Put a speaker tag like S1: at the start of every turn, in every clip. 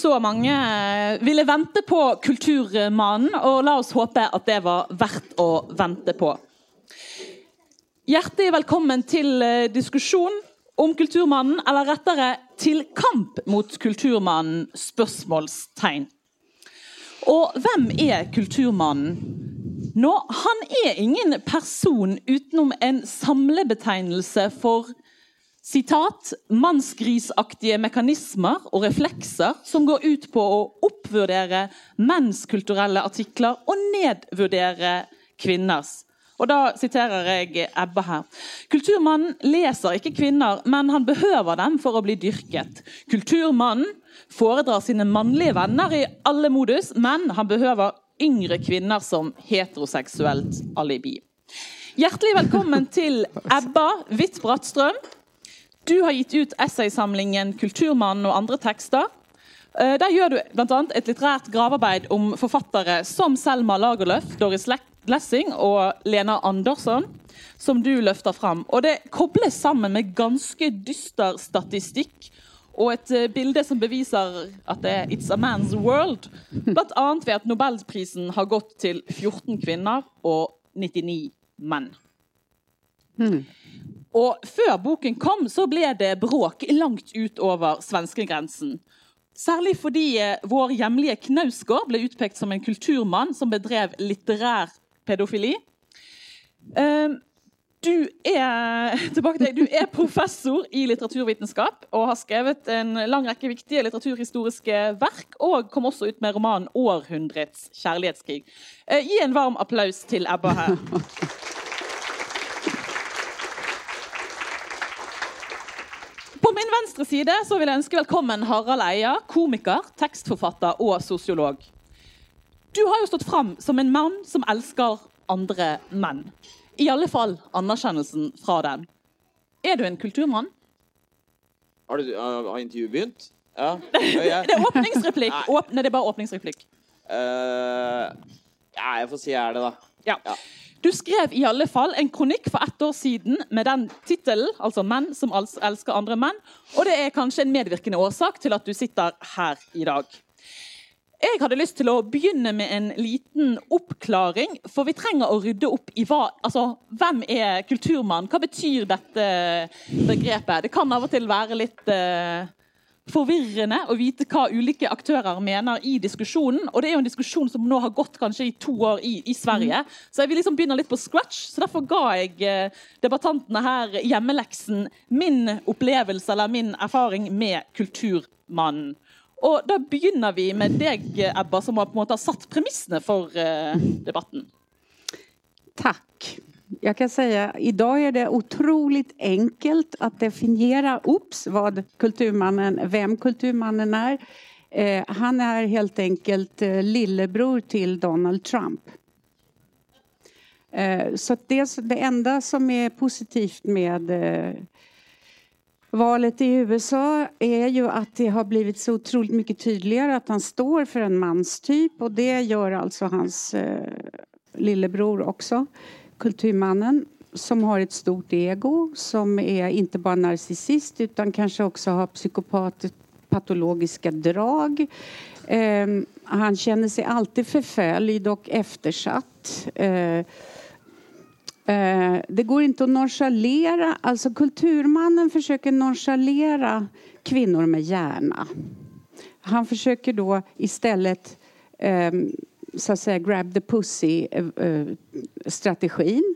S1: så mange eh, ville vente på Kulturmannen, og la oss håpe at det var verdt å vente på. Hjertelig velkommen til eh, diskusjon om Kulturmannen, eller rettere til kamp mot Kulturmannen? spørsmålstegn. Og hvem er Kulturmannen? Nå, han er ingen person utenom en samlebetegnelse for Citat, mansgrisaktiga mekanismer och reflexer som går ut på att uppvärdera mäns kulturella artiklar och nedvärdera kvinnors. Och då citerar jag Ebba här. Kulturmannen läser inte kvinnor, men han behöver dem för att bli dyrket. Kulturmannen föredrar sina manliga vänner i alla modus, men han behöver yngre kvinnor som heterosexuellt alibi. Hjärtligt välkommen till Ebba Witt-Brattström du har gitt ut essaysamlingen 'Kulturmannen og andre tekster'. Eh, der gjør du bl.a. et litterært gravearbeid om forfattere som Selma Lagerlöf, Doris Lessing og Lena Andersson, som du løfter fram. Og det kobles sammen med ganske dyster statistikk og et eh, bilde som beviser at det er 'It's a man's world'. Bl.a. ved at nobelprisen har gått til 14 kvinner og 99 menn. Mm. Og før boken kom, så ble det bråk langt utover svenskegrensen. Særlig fordi eh, vår hjemlige Knausgård ble utpekt som en kulturmann som bedrev litterær pedofili. Ehm, du er, tilbake du er professor i litteraturvitenskap og har skrevet en lang rekke viktige litteraturhistoriske verk, og kom også ut med romanen 'Århundrets kjærlighetskrig'. Eh, gi en varm applaus til Ebba her. På min venstre side så vil jeg ønske velkommen Harald Eia, komiker, tekstforfatter og sosiolog. Du har jo stått fram som en mann som elsker andre menn. I alle fall anerkjennelsen fra dem. Er du en kulturmann?
S2: Har, du, har intervjuet begynt? Ja.
S1: det er åpningsreplikk. Åp Nei, det er bare åpningsreplikk.
S2: Uh, ja, jeg får si jeg er det, da.
S1: Ja. Du skrev i alle fall en kronikk for ett år siden med den tittelen, altså 'Menn som elsker andre menn'. Og det er kanskje en medvirkende årsak til at du sitter her i dag. Jeg hadde lyst til å begynne med en liten oppklaring. For vi trenger å rydde opp i hva Altså, hvem er kulturmann? Hva betyr dette begrepet? Det kan av og til være litt uh, forvirrende å vite hva ulike aktører mener i diskusjonen. Og det er jo en diskusjon som nå har gått kanskje i to år i, i Sverige. Mm. Så jeg vil liksom begynne litt på scratch. Så derfor ga jeg eh, debattantene her hjemmeleksen min opplevelse eller min erfaring med Kulturmannen. Og da begynner vi med deg, Ebba, som har på en måte satt premissene for eh, debatten.
S3: Takk. Jag kan säga idag är det otroligt enkelt att definiera ups, vad kulturmannen, vem kulturmannen är. Eh, han är helt enkelt eh, lillebror till Donald Trump. Eh, så det, det enda som är positivt med eh, valet i USA är ju att det har blivit så otroligt mycket tydligare att han står för en manstyp och det gör alltså hans eh, lillebror också kulturmannen som har ett stort ego, som är inte bara narcissist utan kanske också har psykopatologiska drag. Eh, han känner sig alltid förföljd och eftersatt. Eh, eh, det går inte att nonchalera, alltså kulturmannen försöker nonchalera kvinnor med hjärna. Han försöker då istället ehm, så att säga grab the pussy-strategin.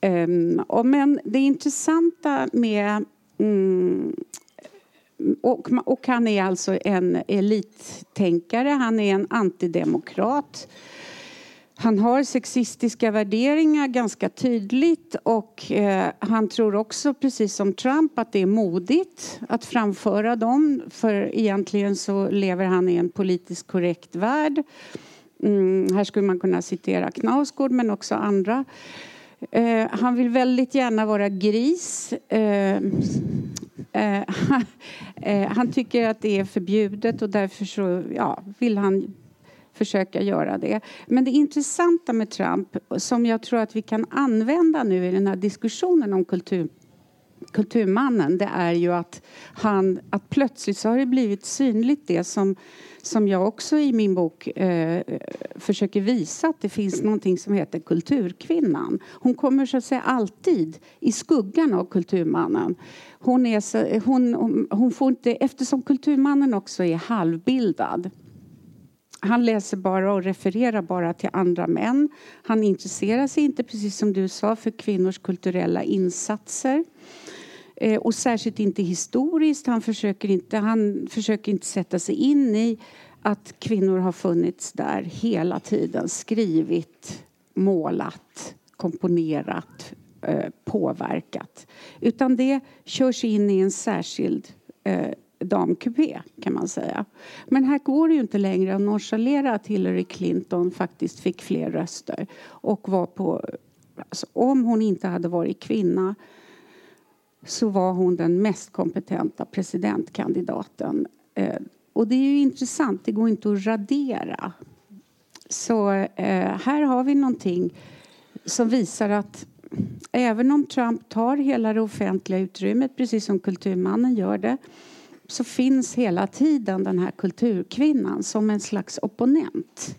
S3: Eh, eh, ehm, men det intressanta med mm, och, och, han är alltså en elittänkare, han är en antidemokrat. Han har sexistiska värderingar ganska tydligt och eh, han tror också, precis som Trump, att det är modigt att framföra dem. För egentligen så lever han i en politiskt korrekt värld. Mm, här skulle man kunna citera Knausgård, men också andra. Eh, han vill väldigt gärna vara gris. Eh, eh, eh, han tycker att det är förbjudet och därför så, ja, vill han försöka göra det. Men det intressanta med Trump, som jag tror att vi kan använda nu i den här diskussionen om kultur Kulturmannen det är ju att, han, att plötsligt så har det blivit synligt det som, som jag också i min bok eh, försöker visa att det finns någonting som heter Kulturkvinnan. Hon kommer så att säga alltid i skuggan av Kulturmannen. Hon är så, hon, hon får inte, eftersom Kulturmannen också är halvbildad han läser bara och refererar bara till andra män. Han intresserar sig inte, precis som du sa, för kvinnors kulturella insatser. Eh, och särskilt inte historiskt. Han försöker inte, han försöker inte sätta sig in i att kvinnor har funnits där hela tiden. Skrivit, målat, komponerat, eh, påverkat. Utan det körs in i en särskild eh, damkupé kan man säga. Men här går det ju inte längre att nonchalera att Hillary Clinton faktiskt fick fler röster och var på alltså, om hon inte hade varit kvinna så var hon den mest kompetenta presidentkandidaten. Eh, och det är ju intressant, det går inte att radera. Så eh, här har vi någonting som visar att även om Trump tar hela det offentliga utrymmet, precis som Kulturmannen gör det, så finns hela tiden den här kulturkvinnan som en slags opponent.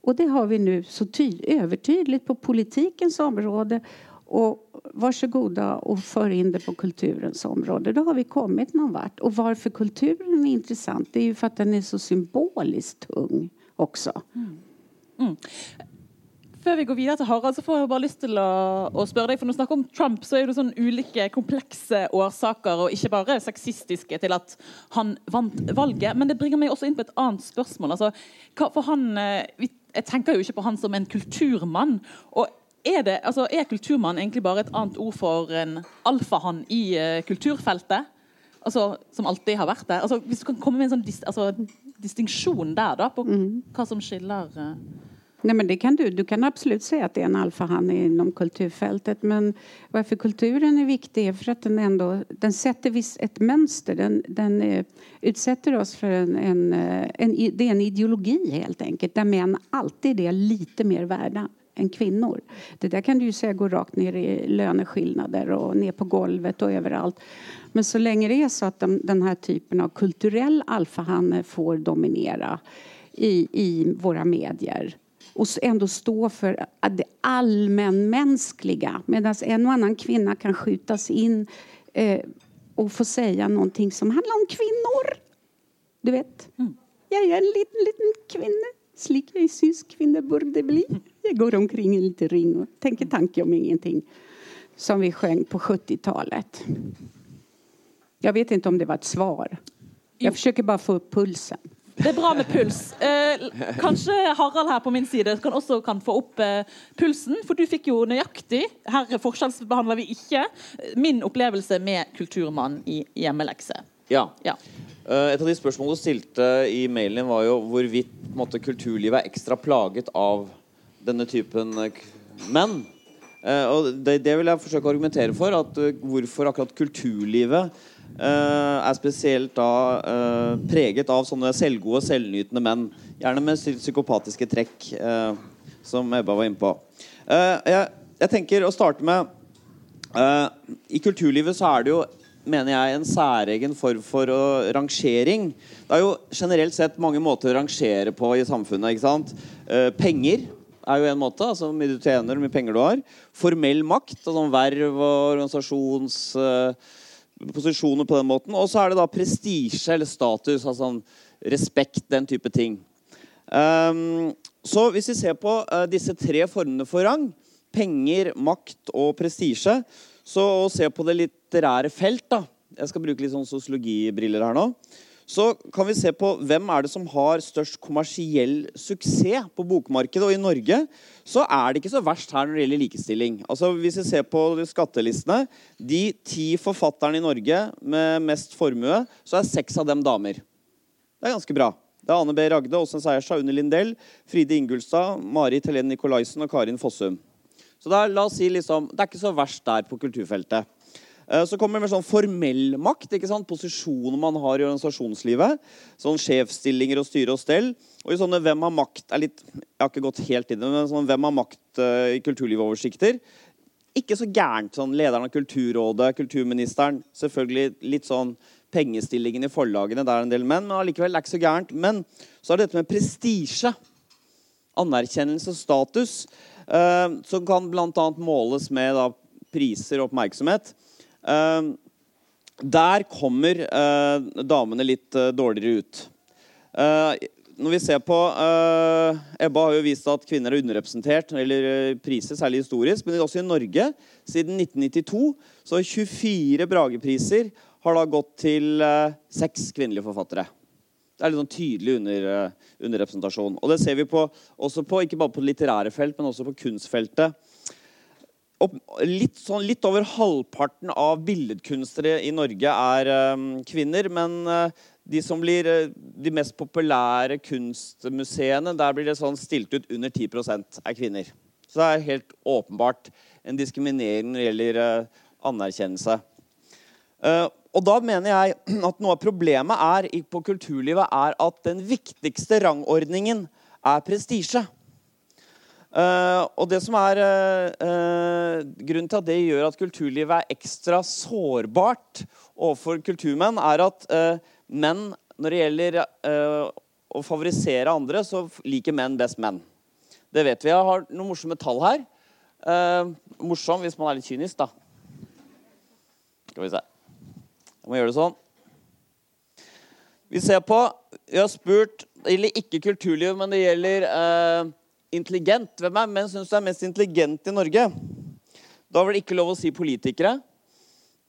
S3: Och det har vi nu så övertydligt på politikens område och varsågoda och för in det på kulturens område. Då har vi kommit någon vart. Och varför kulturen är intressant det är ju för att den är så symboliskt tung också. Mm. Mm.
S1: Før vi går videre til Harald, så får jeg bare lyst til å, å spørre deg, for Når du snakker om Trump, så er det sånn ulike komplekse årsaker, og ikke bare sexistiske, til at han vant valget. Men det bringer meg også inn på et annet spørsmål. Altså, for han, eh, vi, Jeg tenker jo ikke på han som en kulturmann. og er, det, altså, er kulturmann egentlig bare et annet ord for en alfahann i uh, kulturfeltet? Altså, som alltid har vært det? Altså, hvis du kan komme med en sånn dis, altså, distinksjon der, da, på mm. hva som skiller uh,
S3: Nej, men det kan du. Du kan absolut säga att det är en alfahanne inom kulturfältet. Men varför kulturen är viktig är för att den ändå den sätter viss, ett mönster. Den, den eh, utsätter oss för en, en, en, det är en ideologi helt enkelt. Där män alltid är lite mer värda än kvinnor. Det där kan du ju säga går rakt ner i löneskillnader och ner på golvet och överallt. Men så länge det är så att de, den här typen av kulturell alfahanne får dominera i, i våra medier och ändå stå för det allmänmänskliga. Medan en och annan kvinna kan skjutas in eh, och få säga någonting som handlar om kvinnor. Du vet, mm. jag är en liten, liten kvinna. Slik jag syns kvinnor borde bli. Jag går omkring i en liten ring och tänker tanke om ingenting. Som vi sjöng på 70-talet. Jag vet inte om det var ett svar. Jag försöker bara få upp pulsen.
S1: Det er bra med puls. Eh, kanskje Harald her på min side kan også kan få opp eh, pulsen, for du fikk jo nøyaktig Her forskjellsbehandler vi ikke min opplevelse med Kulturmann i hjemmelekse.
S2: Ja. ja. Eh, Et av de spørsmålene du stilte i mailen var jo hvorvidt måtte, kulturlivet er ekstra plaget av denne typen eh, menn. Uh, og det, det, vil jeg forsøke å argumentere for. At, hvorfor akkurat kulturlivet Uh, er spesielt da uh, preget av sånne selvgode, selvnytende menn. Gjerne med psykopatiske trekk, uh, som Ebba var inne på. Jeg, jeg, tenker å starte med I kulturlivet så er det jo mener jeg, en særegen form for uh, rangering. Det er jo generelt sett mange måter å rangere på i samfunnet. ikke sant? Uh, penger er jo en måte. altså Hvor mye du tjener, hvor mye penger du har. Formell makt, altså verv og organisasjons... Uh, posisjoner på den måten. Og så er det da prestisje eller status, altså respekt, den type ting. Um, så hvis vi ser på uh, disse tre formene for rang, penger, makt og prestisje, så å se på det litterære felt da, Jeg skal bruke litt sånn sosiologibriller her nå så kan vi se på hvem er det som har størst kommersiell suksess på bokmarkedet. Og i Norge så er det ikke så verst her når det gjelder likestilling. Altså Hvis vi ser på skattelistene, de ti forfatterne i Norge med mest formue, så er seks av dem damer. Det er ganske bra. Det er Ane B. Ragde, Åsen Seierstad, Unni Lindell, Fride Ingulstad, Marit Helene Nikolaisen og Karin Fossum. Så der, la oss si liksom, Det er ikke så verst der på kulturfeltet. Eh, så kommer det med sånn formell makt. ikke sant? Posisjoner man har i organisasjonslivet. Sånn Sjefsstillinger og styre og stell. Og i sånne Hvem har makt er litt, Jeg har ikke gått helt inn i det, men sånn Hvem har makt uh, i kulturlivoversikter. ikke så gærent. sånn Lederen av Kulturrådet, kulturministeren, selvfølgelig litt sånn pengestillingen i forlagene, Der er en del menn, men allikevel er ikke så gærent. Men så er det dette med prestisje. Anerkjennelse og status. Eh, som kan bl.a. måles med da, priser og oppmerksomhet. Eh, der kommer eh, damene litt eh, dårligere ut. Eh, når vi ser på uh, Ebba har jo vist at kvinner er underrepresentert når det gjelder priser, særlig historisk. Men også i Norge. Siden 1992 så har 24 Bragepriser har da gått til uh, seks kvinnelige forfattere. Det er litt sånn tydelig under, uh, underrepresentasjon. Og det ser vi på, også på, ikke bare på det litterære felt, men også på kunstfeltet. Opp, litt, sånn, litt, over halvparten av billedkunstnere i Norge er um, kvinner. Men uh, de som blir uh, de mest populære kunstmuseene, der blir det sånn stilt ut under 10% er kvinner. Så det er helt åpenbart en diskriminering når det gjelder uh, anerkjennelse. Uh, og da mener jeg at noe av problemet er, på kulturlivet er at den viktigste rangordningen er prestisje. Uh, og det som er eh, eh, grunnen til at det gjør at kulturlivet er ekstra sårbart overfor kulturmenn, er at menn, når det gjelder uh, å favorisere andre, så liker menn best menn. Det vet vi. Jeg har noen morsomme tall her. Uh, morsom hvis man er litt kynisk, da. Skal vi se. Jeg må gjøre det sånn. Vi ser på Vi har spurt Det gjelder ikke kulturliv, men det gjelder uh, intelligent. Hvem er menn syns du er mest intelligent i Norge? Da var det ikke lov å si politikere.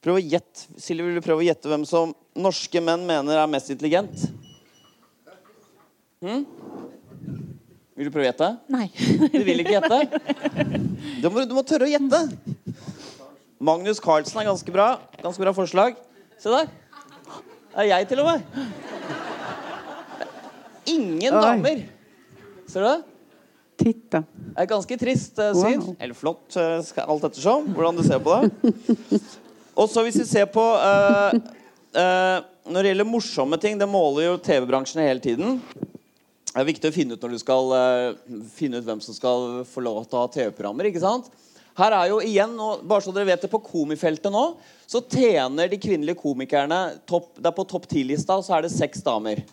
S2: Prøv å gjette, Silje, vil du prøve å gjette hvem som norske menn mener er mest intelligent? Hmm? Vil du prøve å gjette?
S1: Nei.
S2: Du vil ikke gjette? Du må, du må tørre å gjette. Magnus Carlsen er ganske bra. Ganske bra forslag. Se der. Det er jeg, til og med. Ingen damer. Ser du det?
S3: Titta.
S2: Det er ganske trist uh, syn.
S3: Wow.
S2: Eller flott, uh, alt ettersom. Hvordan du ser på det. Og så hvis vi ser på uh, uh, Når det gjelder morsomme ting, det måler jo TV-bransjen hele tiden. Det er viktig å finne ut når du skal uh, finne ut hvem som skal få lov til å ha TV-programmer. ikke sant? Her er jo igjen, og bare så dere vet det, På komifeltet nå så tjener de kvinnelige komikerne topp, det er På topp 10-lista så er det seks damer.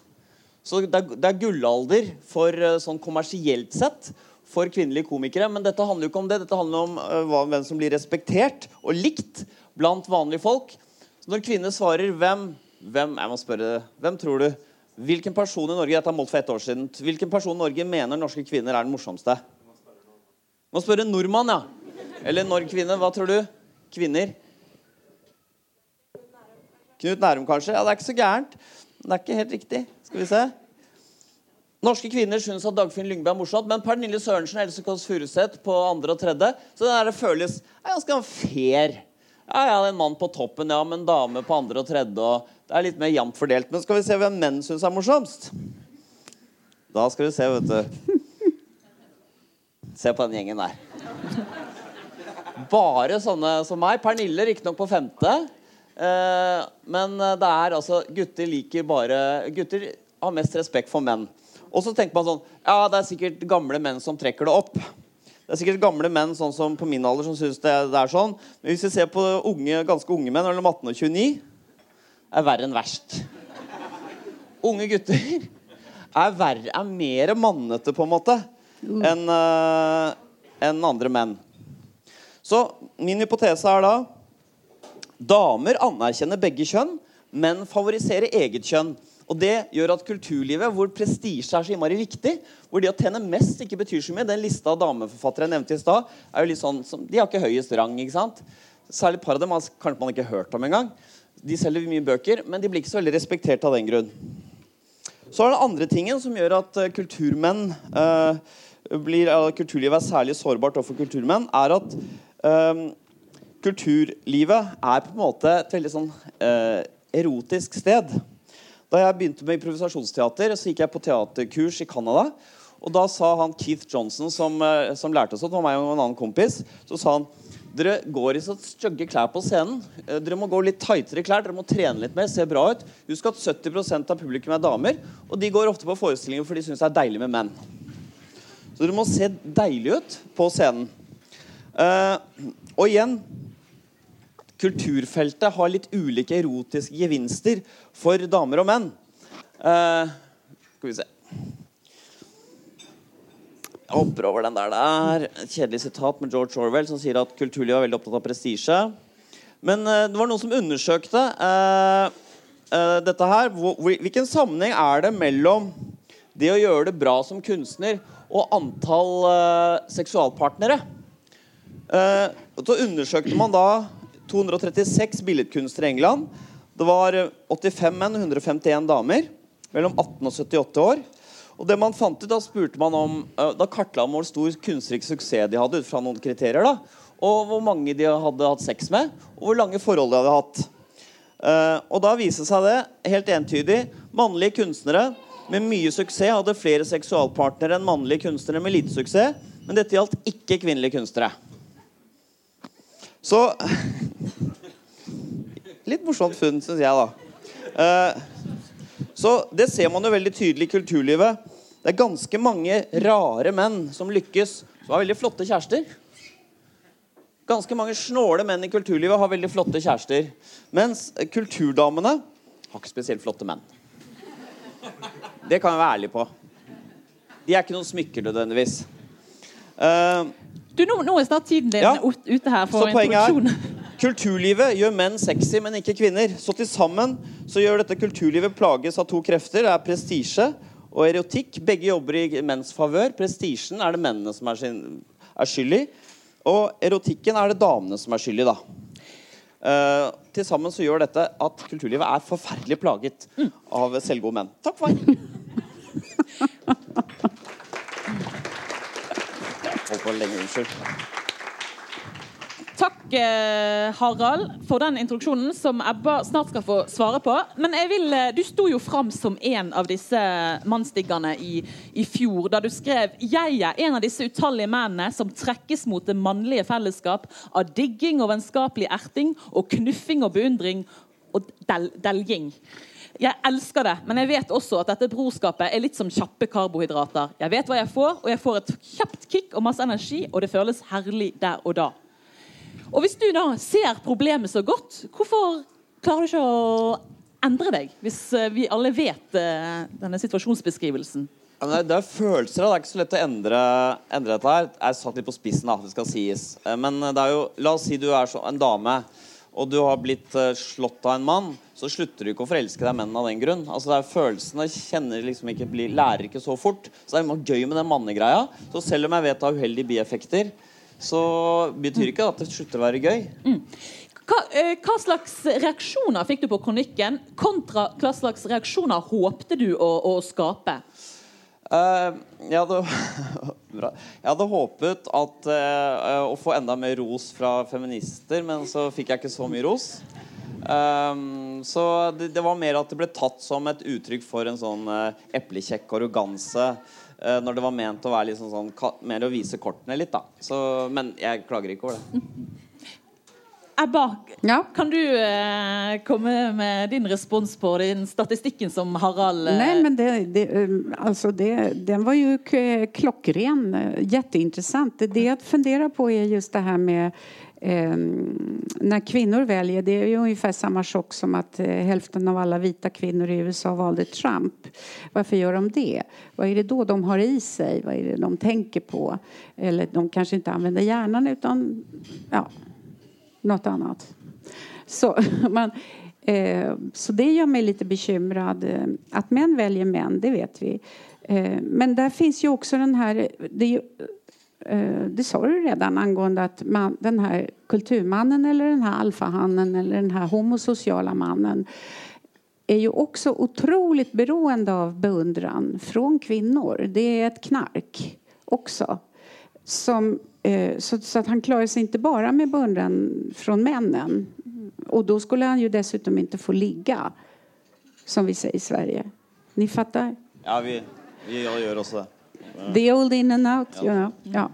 S2: Så det er, det er gullalder for eh, sånn kommersielt sett for kvinnelige komikere. Men dette handler jo ikke om det. Dette handler om uh, hvem som blir respektert og likt blant vanlige folk. Så når kvinner svarer hvem, hvem jeg må spørre, hvem tror du? Hvilken person i Norge dette er målt for ett år siden, hvilken person i Norge mener norske kvinner er den morsomste? Må spørre nordmann, ja. Eller Norge-kvinne. Hva tror du? Kvinner? Knut Nærum, kanskje? Ja, Det er ikke så gærent. Det er ikke helt riktig. Skal vi se. Norske kvinner syns at Dagfinn Lyngbø er morsomt, men Pernille Sørensen og Else Kåss Furuseth på andre og tredje. Så det der føles er ganske fair. Ja, ja, en mann på toppen, ja, men dame på andre og tredje. Og det er litt mer jevnt fordelt. Men skal vi se hvem menn syns er morsomst? Da skal vi se, vet du. Se på den gjengen der. Bare sånne som meg. Pernille riktignok på femte. Eh, men det er altså Gutter liker bare Gutter har mest respekt for menn. Og så tenker man sånn Ja, det er sikkert gamle menn som trekker det opp. Det er sikkert gamle menn sånn som på min alder som syns det, det, er sånn. Men hvis vi ser på unge, ganske unge menn mellom 18 og 29, er verre enn verst. Unge gutter er, verre, er mer mannete, på en måte, enn uh, enn andre menn. Så min hypotese er da Damer anerkjenner begge kjønn, men favoriserer eget kjønn. Og det gjør at kulturlivet, hvor prestisje er så innmari viktig, hvor det å tjene mest ikke betyr så mye Den lista av dameforfattere jeg nevnte i stad, er jo litt sånn som, De har ikke høyest rang. ikke sant? Særlig et par av dem har kanskje man ikke hørt om engang. De selger mye bøker, men de blir ikke så veldig respektert av den grunn. Så er det andre tingen som gjør at eh, kulturmenn eh, blir, uh, Kulturlivet er særlig sårbart overfor kulturmenn, er at uh, kulturlivet är på en måte ett väldigt sånn eh, erotisk sted. Da jeg begynte med improvisasjonsteater, så gikk jeg på teaterkurs i Canada. Og da sa han Keith Johnson, som, eh, som lærte oss det, var meg og en annen kompis, så sa han dere går i så stygge klær på scenen. Eh, dere må gå litt tightere klær, dere må trene litt mer, se bra ut. Husk at 70% av publikum er damer, og de går ofte på forestillinger for de syns det er deilig med menn. Så dere må se deilig ut på scenen. Uh, og igjen Kulturfeltet har litt ulike erotiske gevinster for damer og menn. Uh, skal vi se Jeg hopper over den der. der. Et kjedelig sitat med George Orwell som sier at kulturlivet er veldig opptatt av prestisje. Men uh, det var noen som undersøkte uh, eh, dette her. Hvor, hvor- hvilken sammenheng er det mellom det å gjøre det bra som kunstner og antall eh, seksualpartnere? Eh, og så undersøkte man da 236 billedkunstnere i England. Det var eh, 85 menn og 151 damer mellom 18 og 78 år. Og det man fant ut Da spurte man om eh, Da kartla man hvor stor kunstnerisk suksess de hadde ut fra noen kriterier. da Og hvor mange de hadde hatt sex med, og hvor lange forhold de hadde hatt. Eh, og da viste det seg det helt entydig. Mannlige kunstnere med mye suksess hadde flere seksualpartnere enn mannlige kunstnere med lite suksess. Men dette gjaldt ikke kvinnelige kunstnere. Så Litt morsomt funn, syns jeg, da. Eh, så det ser man jo veldig tydelig i kulturlivet. Det er ganske mange rare menn som lykkes, som har veldig flotte kjærester. Ganske mange snåle menn i kulturlivet har veldig flotte kjærester. Mens kulturdamene har ikke spesielt flotte menn. Det kan jeg være ærlig på. De er ikke noen smykker nødvendigvis. Eh,
S1: Du, nå, nå er snart tiden din
S2: Ja.
S1: ut- ute her for introduksjon
S2: kulturlivet gjør menn sexy, men ikke kvinner. Så til sammen så gjør dette kulturlivet plages av to krefter. Det er prestisje og erotikk. Begge jobber i menns favør. Prestisjen er det mennene som er, sin, er skyld i. Og erotikken er det damene som er skyld i, da. Uh, til sammen så gjør dette at kulturlivet er forferdelig plaget av selvgode menn. Takk for meg. Holdt på lenge, unnskyld.
S1: Takk, eh, Harald, for den introduksjonen som Ebba snart skal få svare på. Men jeg vil, eh, du sto jo fram som en av disse mannsdiggerne i, i fjor, da du skrev Jeg er en av disse utallige mennene som trekkes mot det mannlige fellesskap av digging og vennskapelig erting og knuffing og beundring og del, deljing. Jeg elsker det, men jeg vet også at dette brorskapet er litt som kjappe karbohydrater. Jeg vet hva jeg får, og jeg får et kjapt kick og masse energi, og det føles herlig der og da. Og hvis du da ser problemet så godt, hvorfor klarer du ikke å endre deg? Hvis eh, vi alle vet eh, denne situasjonsbeskrivelsen.
S2: Ja, det, er, det er følelser, da. Det er ikke så lett å endre, endre dette her. Jeg er satt litt på spissen, da, det skal sies. Eh, men det er jo La oss si du er så, en dame, og du har blitt slått av en mann. Så slutter du ikke å forelske deg menn av den grunn. Altså det er Følelsene kjenner liksom ikke, blir, lærer ikke så fort. Så det er gøy med den mannegreia. Så selv om jeg vet det har uheldige bieffekter, så betyr ikke at det slutter å være gøy.
S1: Hva, eh, hva slags reaksjoner fikk du på kronikken, kontra hva slags reaksjoner håpte du å, å skape?
S2: Eh, jeg, hadde, jeg hadde håpet at, eh, å få enda mer ros fra feminister, men så fikk jeg ikke så mye ros. Um, så det, det var mer at det ble tatt som et uttrykk for en sånn uh, eplekjekk arroganse. Eh, når det var ment å være liksom sånn, mer å vise kortene litt. da så, Men jeg klager ikke over det.
S1: Ebba,
S3: Ja.
S1: kan du eh, komme med din respons på den statistikken som Harald eh,
S3: Nej, men det, det, alltså det, den var ju klockren, jätteintressant. Det jag funderar på är just det här med eh, när kvinnor väljer. Det är ju ungefär samma chock som att eh, hälften av alla vita kvinnor i USA valde Trump. Varför gör de det? Vad är det då de har i sig? Vad är det de tänker på? Eller de kanske inte använder hjärnan utan ja, något annat. Så, man, eh, så det gör mig lite bekymrad. Att män väljer män, det vet vi. Eh, men där finns ju också den här... Det, är ju, Eh, det sa du redan angående att man, den här kulturmannen eller den här alfahannen eller den här homosociala mannen är ju också otroligt beroende av beundran från kvinnor. Det är ett knark också. Som, eh, så, så att han klarar sig inte bara med beundran från männen. Och då skulle han ju dessutom inte få ligga, som vi säger i Sverige. Ni fattar?
S2: Ja, vi, vi gör også det.
S3: The old in and out, you know. Ja.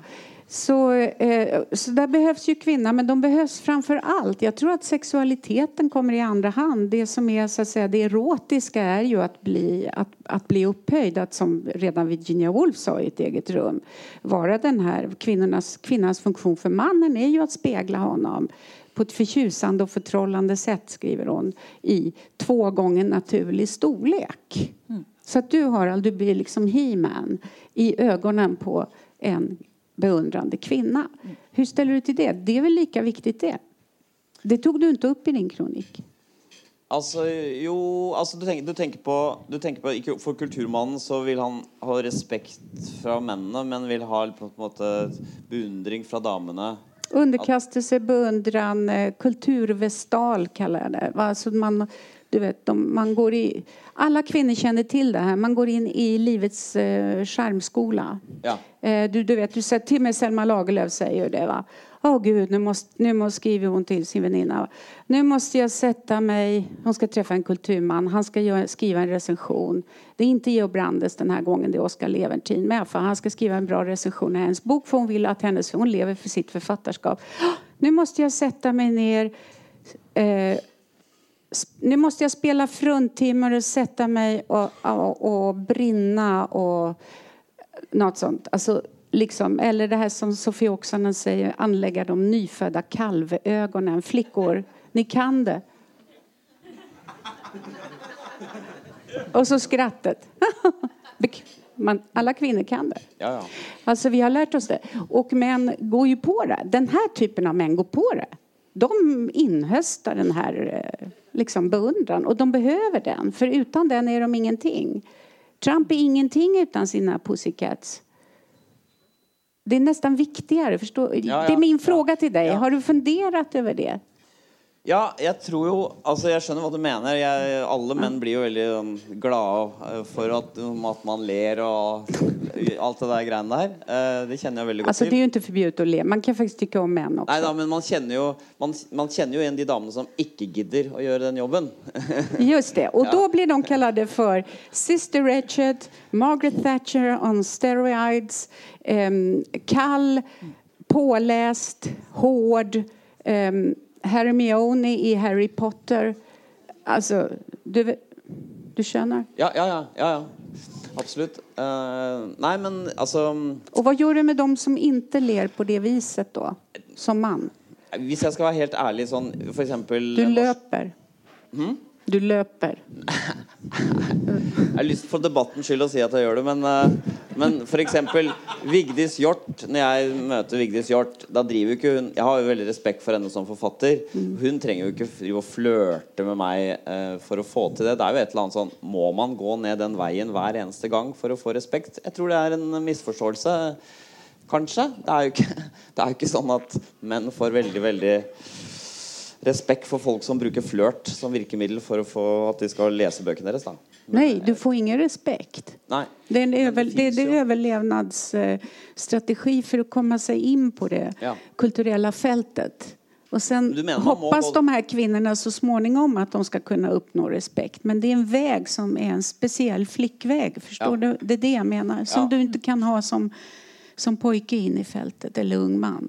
S3: Så, eh, så där behövs ju kvinnan, men de behövs framför allt. Jag tror att sexualiteten kommer i andra hand. Det som är så att säga, det erotiska är ju att bli, att, att bli upphöjd, att som redan Virginia Woolf sa i ett eget rum, vara den här kvinnornas, kvinnans funktion för mannen är ju att spegla honom på ett förtjusande och förtrollande sätt, skriver hon, i två gånger naturlig storlek. Mm. Så att du Harald, du blir liksom he-man i ögonen på en beundrande kvinna. Hur ställer du till det? Det är väl lika viktigt det? Det tog du inte upp i din kronik.
S2: Altså, jo, altså du, tenker, du, tenker på, du tenker på For kulturmannen så vil han ha respekt fra mennene, men vil ha på en måte beundring fra damene.
S3: Underkastelse, beundran, eh, kulturvestal kallar jag det. Alltså man, du vet, de, man går i, alla kvinnor känner till det här. Man går in i livets eh, skärmskola.
S2: Ja.
S3: Eh, du, du vet, du till mig Selma Lagerlöf säger det va. Åh oh, gud, nu, måste, nu måste, skriver hon till sin väninna. Nu måste jag sätta mig, hon ska träffa en kulturman, han ska göra, skriva en recension. Det är inte Georg Brandes den här gången, det är Oskar Leventin med. För han ska skriva en bra recension i hennes bok för hon vill att hennes, hon lever för sitt författarskap. Nu måste jag sätta mig ner eh, nu måste jag spela fruntimmer och sätta mig och, och, och brinna och något sånt. Alltså, liksom, eller det här som Sofie Oksanen säger, anlägga de nyfödda kalvögonen. Flickor, ni kan det. Och så skrattet. Man, alla kvinnor kan det.
S2: Ja, ja.
S3: Alltså vi har lärt oss det. Och män går ju på det. Den här typen av män går på det. De inhöstar den här eh, liksom beundran. Och de behöver den, för utan den är de ingenting. Trump är ingenting utan sina pussycats. Det är nästan viktigare. Förstår? Ja, ja, det är min fråga till dig. Har du funderat över det?
S2: Ja, jeg tror jo Altså, jeg skjønner hva du mener. Jeg, alle menn blir jo veldig um, glade eh, for at, um, at, man ler og alt det der greiene der. Uh, det kjenner jeg veldig godt
S3: altså, til. Det er jo ikke forbudt å le. Man kan faktisk tykke om menn også.
S2: Nei da, men man kjenner, jo, man, man kjenner jo igjen de damene som ikke gidder å gjøre den jobben.
S3: Just det. Og ja. da blir de kalt for Sister Richard, Margaret Thatcher on steroids, um, kall, påläst, hård. Um, Hermione i Harry Potter. Alltså, du, du känner?
S2: Ja, ja, ja. ja. Absolut. Uh, nej, men alltså...
S3: Och vad gör du med dem som inte ler på det viset då, som man?
S2: Om jag ska vara helt ärlig, sån, för exempel...
S3: Du löper. Mm? Du löper.
S2: jag har lyst for debattens skyld å si at jeg gjør det, men, uh, men f.eks. Vigdis Hjort. Når jeg møter Vigdis Hjort, da driver ikke hun Jeg har jo veldig respekt for henne som forfatter. Mm. Hun trenger jo ikke drive og flørte med meg uh, eh, for å få til det. Det er jo et eller annet sånn Må man gå ned den veien hver eneste gang for å få respekt? Jeg tror det er en misforståelse. Kanskje. Det er jo ikke, det er jo ikke sånn at menn får veldig, veldig respekt for folk som bruker flørt som virkemiddel for å få at de skal lese bøkene deres. da.
S3: Nej, du får ingen respekt.
S2: Nej.
S3: Det är en över, det, är överlevnadsstrategi för att komma sig in på det ja. kulturella fältet. Och sen hoppas må... de här kvinnorna så småningom att de ska kunna uppnå respekt. Men det är en väg som är en speciell flickväg. Förstår ja. du? Det är det jag menar. Som ja. du inte kan ha som, som pojke in i fältet eller ung man.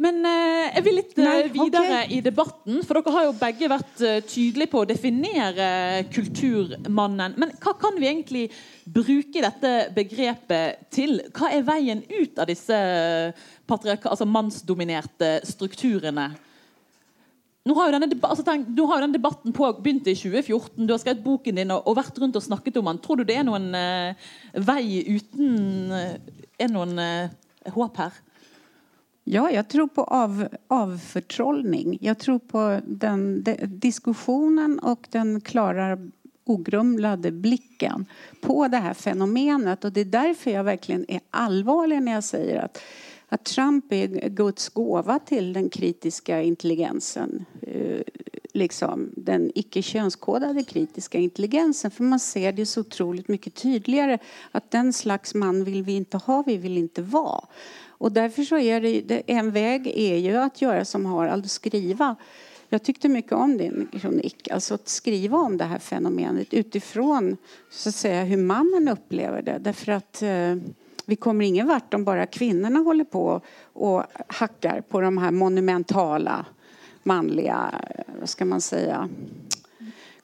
S1: Men eh, jeg vil litt eh, Nei, videre okay. i debatten. For dere har jo begge vært eh, tydelige på å definere kulturmannen. Men hva kan vi egentlig bruke dette begrepet til? Hva er veien ut av disse altså mannsdominerte strukturene? Nå har, jo denne, altså tenk, nå har jo denne debatten på, begynt i 2014. Du har skrevet boken din og, og, vært rundt og snakket om den. Tror du det er noen uh, vei uten Er noen uh, håp her?
S3: Ja, jag tror på av, avförtrollning. Jag tror på den, de, diskussionen och den klara ogrumlade blicken på det här fenomenet. Och det är därför jag verkligen är allvarlig när jag säger att, att Trump är Guds gåva till den kritiska intelligensen. Eh, liksom den icke könskodade kritiska intelligensen. För man ser det så otroligt mycket tydligare att den slags man vill vi inte ha, vi vill inte vara. Och därför så är det, en väg är ju att göra som Harald, skriva. Jag tyckte mycket om din kronik, alltså att skriva om det här fenomenet utifrån så att säga, hur mannen upplever det. Därför att eh, Vi kommer ingen vart om bara kvinnorna håller på och hackar på de här monumentala manliga, eh, vad ska man säga,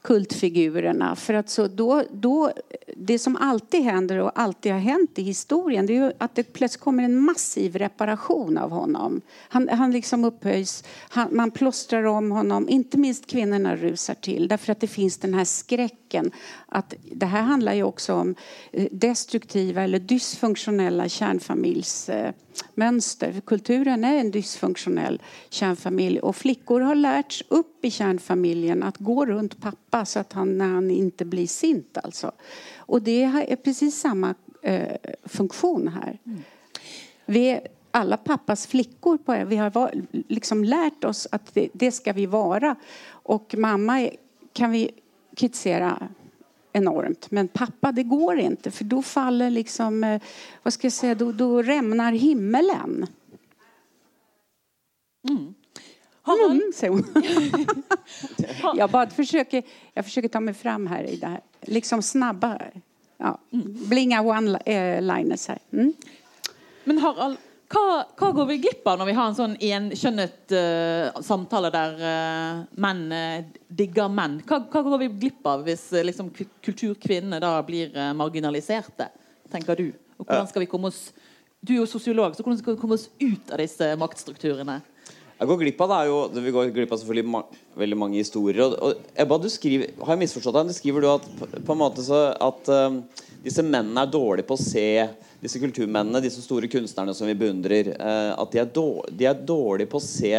S3: kultfigurerna. För att så då, då, det som alltid händer och alltid har hänt i historien det är att det plötsligt kommer en massiv reparation av honom. Han, han liksom upphöjs, han, man plåstrar om honom, inte minst kvinnorna rusar till därför att det finns den här skräcken att det här handlar ju också om eh, destruktiva eller dysfunktionella kärnfamiljsmönster. Kulturen är en dysfunktionell kärnfamilj och flickor har lärts upp i kärnfamiljen att gå runt pappa så att han, när han inte blir sint alltså. Och det är precis samma eh, funktion här. Mm. Vi är alla pappas flickor. På, vi har liksom lärt oss att det, det ska vi vara. Och mamma kan vi kritisera enormt. Men pappa, det går inte för då faller liksom, eh, vad ska jag säga, då, då rämnar himmelen. Mm. Mm, säger hon. jag bara försöker, jag försöker ta mig fram här i det här, liksom snabba, ja, blinga one-liners här. Mm.
S1: Men Harald, hva, hva, går vi glipp av når vi har en sånn enkjønnet uh, samtale der uh, menn uh, digger menn? Hva, hva, går vi glipp av hvis liksom, kulturkvinnene da blir marginaliserte, tenker du? Og hvordan skal vi komme oss Du er jo sosiolog, så hvordan skal vi komme oss ut av disse maktstrukturene?
S2: Jeg går glipp av det er jo, Vi går glipp av selvfølgelig ma veldig mange historier. Og, og, Ebba, du skriver, har jeg misforstått deg? Du skriver du at, på en måte så at disse mennene er dårlige på å se disse kulturmennene, disse store kunstnerne som vi beundrer, eh, at de er, dårlige, de er dårlige på å se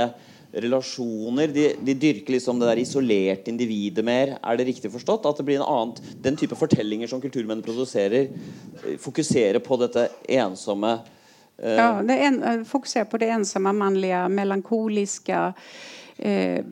S2: relasjoner. De, de, dyrker liksom det der isolerte individet mer. Er det riktig forstått? At det blir en annen, den type fortellinger som kulturmenn produserer, fokuserar fokuserer på dette ensomme
S3: eh. Ja, det en, eh, fokuserar på det ensamma, manliga, melankoliska eh,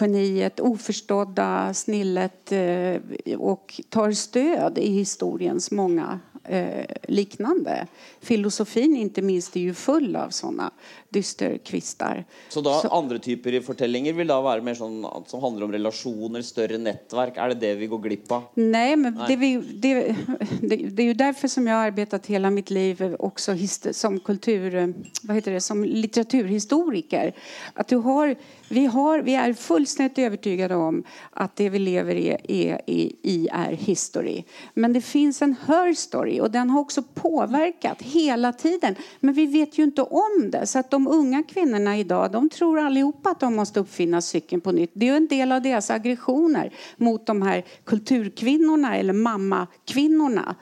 S3: geniet, oförstådda snillet eh, och tar stöd i historiens många eh, liknande. Filosofin inte minst är ju full av sådana dysterkvistar.
S2: Så då Så, andra typer av fortellinger vill då vara mer sån, som handlar om relationer, större nätverk? Är det det vi går glipp av?
S3: Nej, men Nej. Det, vi, det, det, det, är ju därför som jag har arbetat hela mitt liv också som kultur, vad heter det, som litteraturhistoriker. Att du har, vi, har, vi är fullständigt övertygade om att det vi lever i, är, i är history. Men det finns en her story och den har också påverkat hela tiden. Men vi vet ju inte om det. Så att de unga kvinnorna idag, de tror allihopa att de måste uppfinna cykeln på nytt. Det är en del av deras aggressioner mot de här kulturkvinnorna eller mammakvinnorna.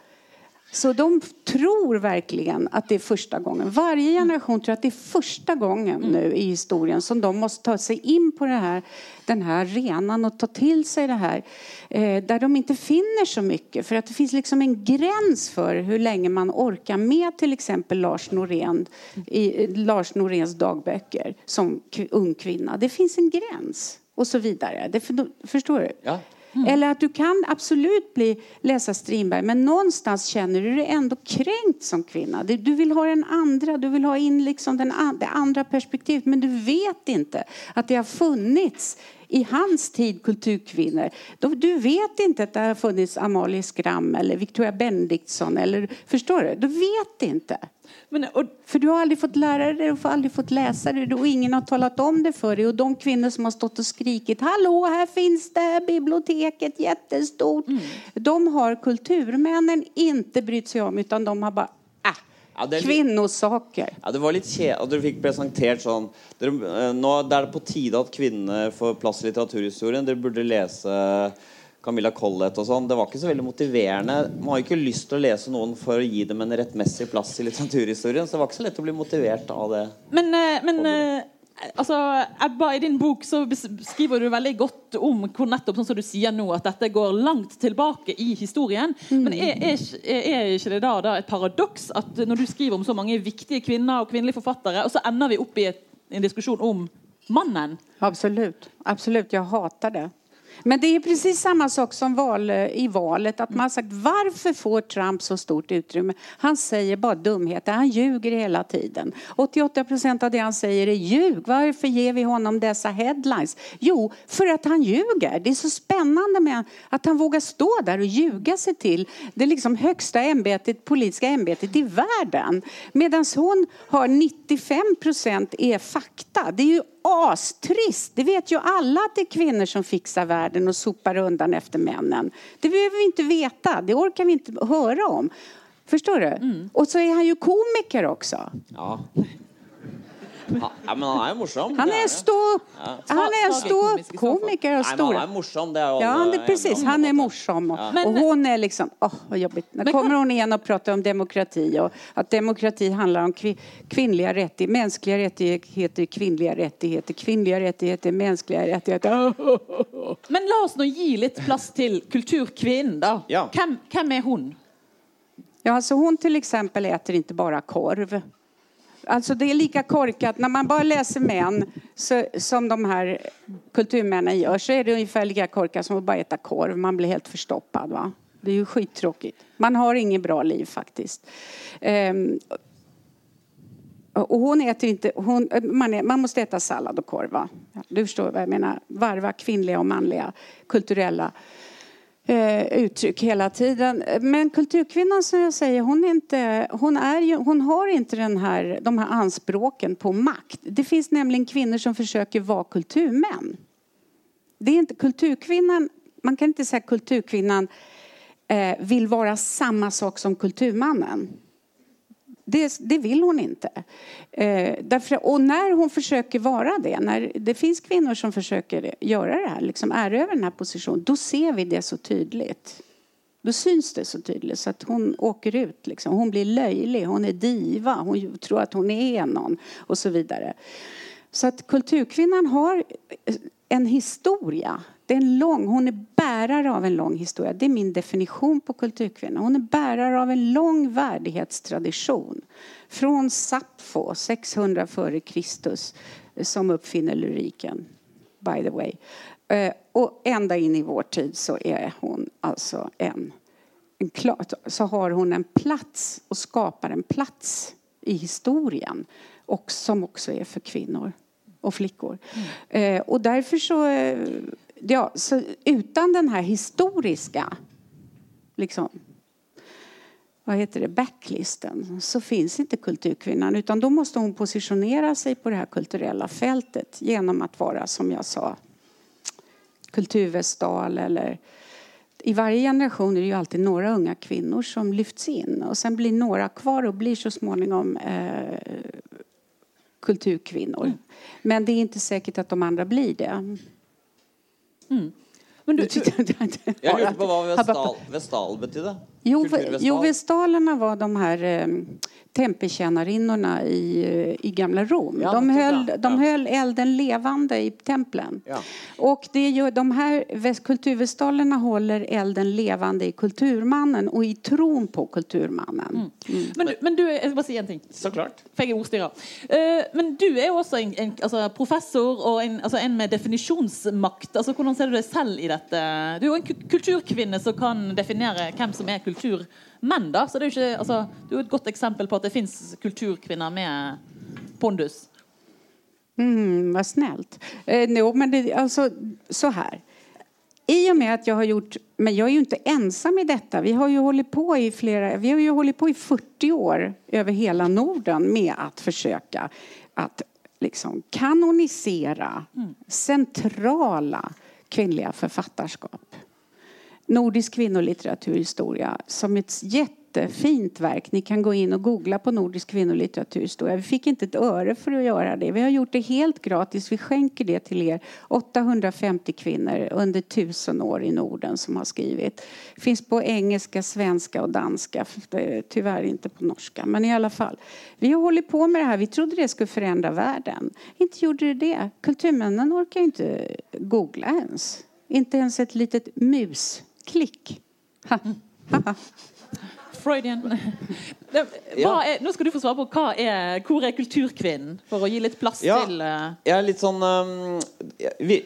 S3: Så de tror verkligen att det är första gången. Varje generation tror att det är första gången nu i historien som de måste ta sig in på här, den här arenan och ta till sig det här. Eh, där de inte finner så mycket. För att det finns liksom en gräns för hur länge man orkar med till exempel Lars Norén i Lars Noréns dagböcker som ung kvinna. Det finns en gräns och så vidare. Det, förstår du?
S2: Ja.
S3: Mm. Eller att du kan absolut bli, läsa Strindberg men någonstans känner du dig ändå kränkt som kvinna. Du vill ha den andra, du vill ha in liksom den, det andra perspektivet men du vet inte att det har funnits i hans tid kulturkvinnor. Du vet inte att det har funnits Amalie Skram eller Victoria Benediktsson. Eller, förstår du? Du vet inte. Men, och, för du har aldrig fått lära dig du har aldrig fått läsa det och ingen har talat om det för dig. Och de kvinnor som har stått och skrikit hallå här finns det biblioteket jättestort. Mm. De har kulturmännen inte brytt sig om utan de har bara äh, ja, det Kvinnosaker.
S2: Ja, det var lite kjedelig. Og dere fikk presentert sånn dere, eh, Nå er det på tide at kvinner får plass i litteraturhistorien. Dere burde lese Camilla Collett og sånn. Det var ikke så veldig motiverende. Man har jo ikke lyst til å lese noen for å gi dem en rettmessig plass i litteraturhistorien. Så det var ikke så lett å bli motivert av det.
S1: Men, eh, men altså, Ebba, i din bok så beskriver du veldig godt om hvor nettopp sånn som du sier nå, at dette går langt tilbake i historien. Mm. Men er, er, er, ikke det da, da et paradoks at når du skriver om så mange viktige kvinner og kvinnelige forfattere, og så ender vi opp i et, en diskusjon om mannen?
S3: Absolut. Absolut. Jag hatar det. Men det är precis samma sak som val, eh, i valet. Att man har sagt varför får Trump så stort utrymme? Han säger bara dumheter. Han ljuger hela tiden. 88 procent av det han säger är ljug. Varför ger vi honom dessa headlines? Jo, för att han ljuger. Det är så spännande med att han vågar stå där och ljuga sig till det liksom högsta ämbetet, politiska ämbetet i världen. Medan hon har 95 procent är fakta. Det är ju astrist. Det vet ju alla att det är kvinnor som fixar världen och sopar undan efter männen. Det behöver vi inte veta. Det orkar vi inte höra om. Förstår du? Mm. Och så är han ju komiker också.
S2: Ja. Ja, men han är morsom.
S3: Han är stå, ja. han är en ståuppkomiker och stor.
S2: Han är morsom, det är
S3: Ja, precis. Han är morsom. Och, ja. och hon är liksom, åh oh, vad jobbigt. Nu kommer hon igen och pratar om demokrati och att demokrati handlar om kvinnliga rättigheter, mänskliga rättigheter, kvinnliga rättigheter, kvinnliga rättigheter, mänskliga rättigheter.
S1: Men låt oss nu ge lite plats till kulturkvinnan då. Ja. Vem, vem är hon?
S3: Ja, alltså hon till exempel äter inte bara korv. Alltså det är lika korkat. När man bara läser män så, som de här kulturmännen gör så är det ungefär lika korkat som att bara äta korv. Man blir helt förstoppad. Va? Det är ju skittråkigt. Man har inget bra liv faktiskt. Um, och hon äter inte, hon, man, är, man måste äta sallad och korv. Va? Du förstår vad jag menar. Varva kvinnliga och manliga kulturella eh, uttryck hela tiden. Men kulturkvinnan som jag säger, hon, är inte, hon, är ju, hon har inte den här, de här anspråken på makt. Det finns nämligen kvinnor som försöker vara kulturmän. Det är inte kulturkvinnan, man kan inte säga att kulturkvinnan eh, vill vara samma sak som kulturmannen. Det, det vill hon inte. Eh, därför, och när hon försöker vara det, när det finns kvinnor som försöker göra det här, liksom erövra den här positionen, då ser vi det så tydligt. Då syns det så tydligt så att hon åker ut. Liksom. Hon blir löjlig, hon är diva, hon tror att hon är någon och så vidare. Så att kulturkvinnan har en historia det är en lång, hon är bärare av en lång historia. Det är min definition på kulturkvinna. Hon är bärare av en lång värdighetstradition. Från Sappho, 600 före Kristus, som uppfinner lyriken, by the way. Eh, och ända in i vår tid så är hon alltså en, en så har hon en plats och skapar en plats i historien och som också är för kvinnor och flickor. Mm. och därför så eh, ja, så utan den här historiska liksom, vad heter det, backlisten så finns inte kulturkvinnan utan då måste hon positionera sig på det här kulturella fältet genom att vara, som jag sa, kulturvästal eller i varje generation är det ju alltid några unga kvinnor som lyfts in och sen blir några kvar och blir så småningom eh, kulturkvinnor. Mm. Men det är inte säkert att de andra blir det.
S2: Mm. Men du, du, jag lurte på vad vestal, vestal betydde.
S3: Jo, jo, vestalerna var de här eh, tempeltjänarinnorna i, eh, i gamla Rom. Ja, de höll, de ja. höll elden levande i templen. Ja. Och det gör, de här kulturvestalerna håller elden levande i kulturmannen och i tron på kulturmannen. Mm.
S1: Mm. Men, du, men du, jag ska bara säga en ting.
S2: Såklart.
S1: Ordstyrer. Uh, men du är också en, en alltså, professor och en, alltså, en med definitionsmakt. Alltså, Hur ser du dig själv i detta? Du är en kulturkvinna som kan definiera vem som är kultur menn, da. Så det er jo ikke, altså, det er jo et godt eksempel på at det fins kulturkvinner med pondus.
S3: Mm, vad snällt. Eh, no, men det, alltså, så här. I och med att jag har gjort, men jag är ju inte ensam i detta. Vi har ju hållit på i flera, vi har ju hållit på i 40 år över hela Norden med att försöka att liksom kanonisera mm. centrala kvinnliga författarskap nordisk kvinnolitteraturhistoria som ett jättefint verk. Ni kan gå in och googla på nordisk kvinnolitteraturhistoria. Vi fick inte ett öre för att göra det. Vi har gjort det helt gratis. Vi skänker det till er. 850 kvinnor under tusen år i Norden som har skrivit. Finns på engelska, svenska och danska. Tyvärr inte på norska, men i alla fall. Vi har hållit på med det här. Vi trodde det skulle förändra världen. Inte gjorde det det. Kulturmännen orkar inte googla ens. Inte ens ett litet mus klick.
S1: Freudian. Det, hva er, nå skal du få svare på hva er, hvor er kulturkvinnen, for å gi litt plass
S2: Ja.
S1: til eh,
S2: Jeg er litt sånn um, jeg- vi,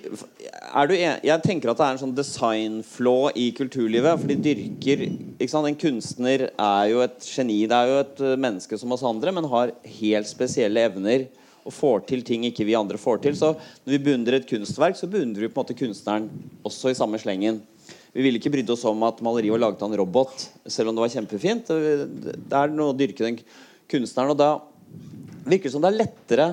S2: er du en, Jeg tenker at det er en sånn designflaw i kulturlivet. For de dyrker ikke sant? En kunstner er jo et geni. Det er jo et uh, menneske som oss andre, men har helt spesielle evner. Og får til ting ikke vi andre får til. Så når vi beundrer et kunstverk, så beundrer vi på en måte kunstneren også i samme slengen. Vi ville ikke brydd oss om at maleriet var laget av en robot, selv om det var kjempefint. Det er noe å dyrke den kunstneren. Og da virker det som det er lettere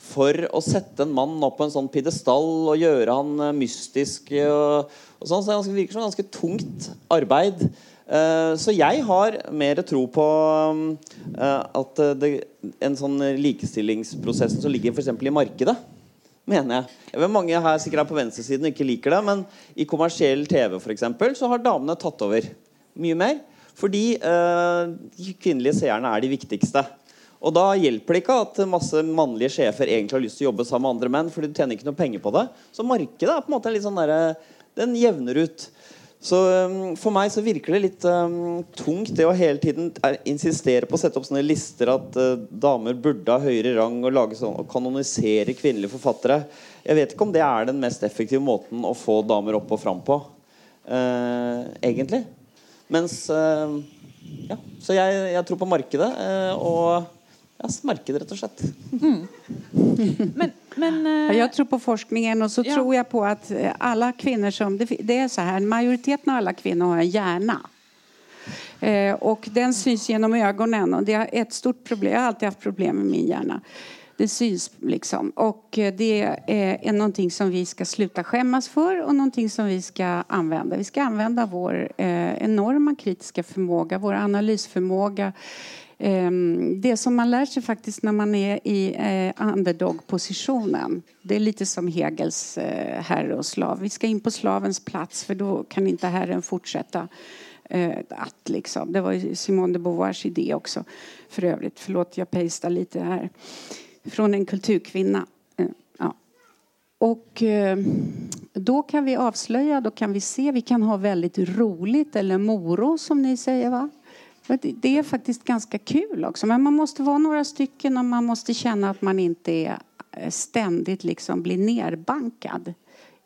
S2: for å sette en mann opp på en sånn pidestall og gjøre han eh, mystisk og, og sånn. Så det virker som ganske tungt arbeid. Eh, så jeg har mer tro på at det, en sånn likestillingsprosessen som ligger f.eks. i markedet, mener jeg. jeg vet mange her sikkert er på venstresiden og ikke liker det, men i kommersiell TV for eksempel, så har damene tatt over mye mer. Fordi eh, de kvinnelige seerne er de viktigste. Og da hjelper det ikke at masse mannlige sjefer egentlig har lyst til å jobbe sammen med andre menn, fordi du tjener ikke noe penger på det. Så markedet er på en måte litt sånn der, Den jevner ut. Så um, for meg så virker det litt um, tungt det å hele tiden er, insistere på å sette opp sånne lister at uh, damer burde ha høyere rang og lage sånn, og kanonisere kvinnelige forfattere. Jeg vet ikke om det er den mest effektive måten å få damer opp og fram på. Uh, egentlig. Mens uh, Ja. Så jeg, jeg tror på markedet. uh, og ja, markedet, rett og slett.
S1: Men, men eh,
S3: Ja, Jag tror på forskningen och så
S1: Ja.
S3: tror jag på att eh, alla kvinnor som... Det, det är så här, majoriteten av alla kvinnor har en hjärna. Eh, och den syns genom ögonen och det är ett stort problem. Jag har alltid haft problem med min hjärna. Det syns liksom. Och eh, det är, någonting som vi ska sluta skämmas för och någonting som vi ska använda. Vi ska använda vår eh, enorma kritiska förmåga, vår analysförmåga, Ehm, det som man lär sig faktiskt när man är i eh, underdog-positionen. Det är lite som Hegels eh, herre och slav. Vi ska in på slavens plats för då kan inte herren fortsätta eh, att liksom. Det var ju Simone de Beauvoirs idé också för övrigt. Förlåt, jag pastar lite här. Från en kulturkvinna. Ja. Och då kan vi avslöja, då kan vi se, vi kan ha väldigt roligt eller moro som ni säger va? Det- är faktiskt ganska kul också. Men man måste vara några stycken och man måste känna att man inte är eh, ständigt liksom blir nerbankad.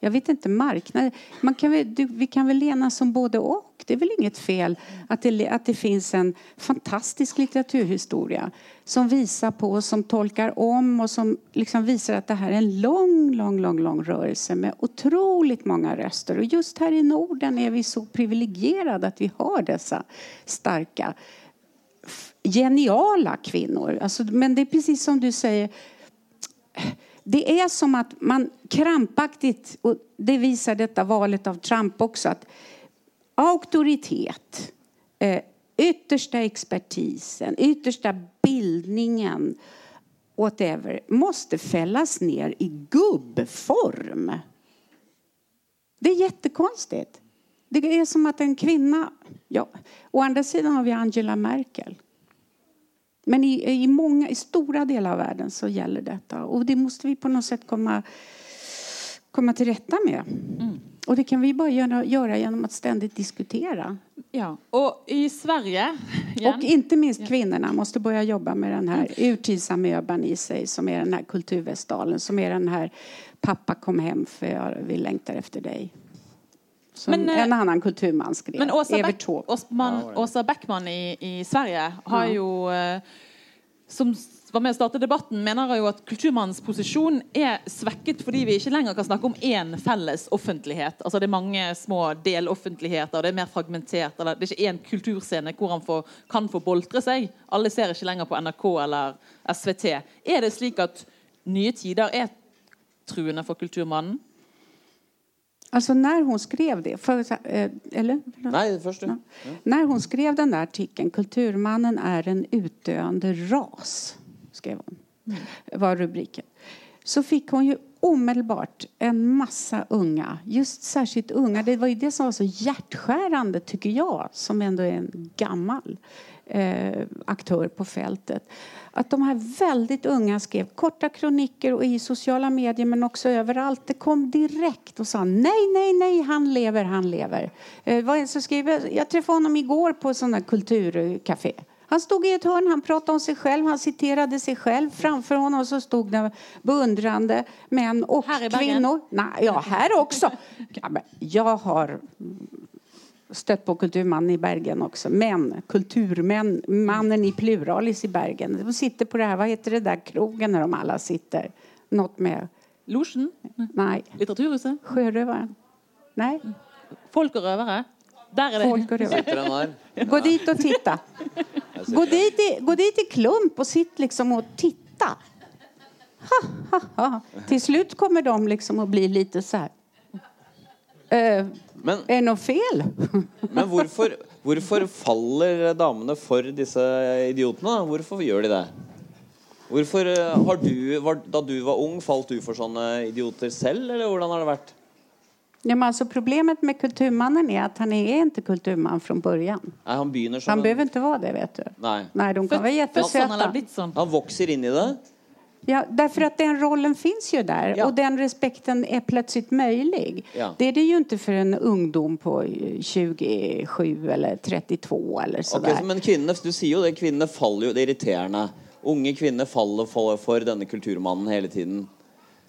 S3: Jag vet inte, marknad. Man kan väl, du, vi kan väl enas som både och. Det är väl inget fel att det, att det finns en fantastisk litteraturhistoria som visar på, som tolkar om och som liksom visar att det här är en lång, lång, lång, lång rörelse med otroligt många röster. Och just här i Norden är vi så privilegierade att vi har dessa starka geniala kvinnor. Alltså, men det är precis som du säger, det är som att man krampaktigt, och det visar detta valet av Trump också, att auktoritet, eh, yttersta expertisen, yttersta bildningen, whatever, måste fällas ner i gubbform. Det är jättekonstigt. Det är som att en kvinna... Ja, å andra sidan har vi Angela Merkel. Men i, i, många, i stora delar av världen så gäller detta. Och det måste vi på något sätt komma, komma till rätta med. Och det kan vi bara göra, göra genom att ständigt diskutera.
S1: ja. Og i Sverige igjen,
S3: Och inte minst kvinnorna måste börja jobba med den här urtidsamöban i sig som är den här kulturvästalen, som är den här pappa kom hem för jag, vi längtar efter dig. Som
S1: Men, eh,
S3: en annan kulturman skrev.
S1: Men Åsa,
S3: Taube.
S1: Åsman, Åsa Beckman i, i Sverige har
S3: Ja.
S1: jo eh, Som var med å starte debatten, mener jo at kulturmannens posisjon er svekket fordi vi ikke lenger kan snakke om én felles offentlighet. Altså Det er mange små deloffentligheter, det er mer fragmentert. Eller det er ikke én kulturscene hvor han får, kan få boltre seg. Alle ser ikke lenger på NRK eller SVT. Er det slik at nye tider er truende for kulturmannen?
S3: Alltså när hon skrev det, för, eh, eller?
S2: Nei, først du.
S3: Ja. När hon skrev den där artikeln, Kulturmannen är en utdöende ras, skrev hon, var rubriken. Så fick hon ju omedelbart en massa unga, just särskilt unga. Det var ju det som var så hjärtskärande, tycker jag, som ändå är en gammal eh, aktör på fältet. Att de här väldigt unga skrev korta kroniker och i sociala medier men också överallt. Det kom direkt och sa nej, nej, nej, han lever, han lever. Eh, vad som skriver? Jag träffade honom igår på ett sånt kulturcafé. Han stod i ett hörn, han pratade om sig själv, han citerade sig själv. Framför honom så stod det beundrande män och kvinnor. Nej, ja, här också. Ja, men jag har stött på kulturmannen i Bergen också. Men, kulturmän, mannen i pluralis i Bergen. De sitter på det här, vad heter det där krogen när de alla sitter? Något med,
S1: Losjen?
S3: nej,
S1: Litteraturhuset?
S3: sjörövaren? Nej,
S1: Folk och rövare? Där är det.
S3: folk och rövare. Gå dit och titta. Gå dit, i, gå dit i klump och sitt liksom och titta. Ha, ha, ha. Till slut kommer de liksom att bli lite så här. Eh,
S2: Men,
S3: är det något fel?
S2: men hvorfor, hvorfor faller damene for disse idiotene? Hvorfor gjør de det? Hvorfor eh, har du, var, Da du var ung, falt du for sånne idioter selv, eller hvordan har det vært?
S3: Ja, men alltså problemet med kulturmannen är att han är inte kulturman från början.
S2: Nei, han begynner som
S3: Han
S2: en
S3: behöver inte vara det, vet du.
S2: Nei.
S3: Nej, de kan vara jättesöta.
S2: Han vokser inn i det.
S3: Ja, därför att den rollen finns ju där
S2: Ja.
S3: och den respekten är plötsligt möjlig.
S2: Ja.
S3: Det är det ju inte för en ungdom på 27 eller 32 eller sådär.
S2: så, men kvinnene, du sier jo det, kvinnene faller jo Det er irriterende. Unge kvinner faller for, for denne kulturmannen hele tiden.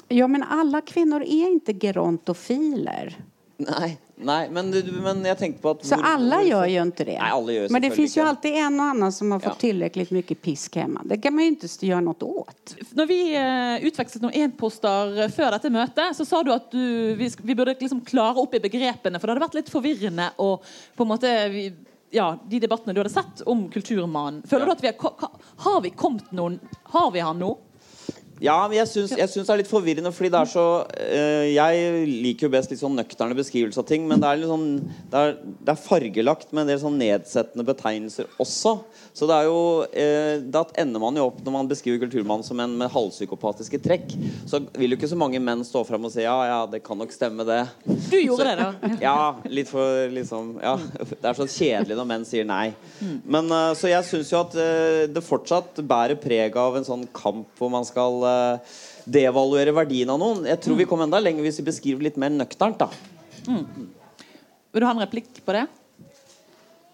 S3: Ja, men alla kvinnor är inte gerontofiler.
S2: Nei, nei men, du- men jeg tenkte på at
S3: Så alla gör ju inte det.
S2: Nej, alla gör
S3: men det finns ju alltid en och annan som har fått
S2: Ja.
S3: tillräckligt mycket pisk hemma. Det kan man ju inte göra något åt.
S1: Når vi eh, utvekslet noen e-poster før dette møtet, så sa du at du, vi, vi burde liksom klare opp i begrepene, for det hadde vært litt forvirrende og på en måte vi, ja, de debattene du hadde sett om kulturmannen. Føler du at vi har, har vi kommet noen Har vi han nå?
S2: Ja, men jeg syns, jeg syns det er litt forvirrende, fordi det er så eh, Jeg liker jo best litt sånn nøkterne beskrivelser av ting, men det er, litt sånn, det er, det er fargelagt med en del sånn nedsettende betegnelser også. Så det er jo eh, Da ender man jo opp, når man beskriver kulturmannen som en med halvpsykopatiske trekk, så vil jo ikke så mange menn stå fram og si ja, ja, det kan nok stemme, det.
S1: Du gjorde det, da.
S2: Ja, litt for liksom Ja, det er så kjedelig når menn sier nei. Men eh, Så jeg syns jo at eh, det fortsatt bærer preg av en sånn kamp hvor man skal devaluere verdien av noen. Jeg tror vi kommer enda lenger hvis vi beskriver litt mer nøkternt, da.
S1: Vil du ha en replikk på det?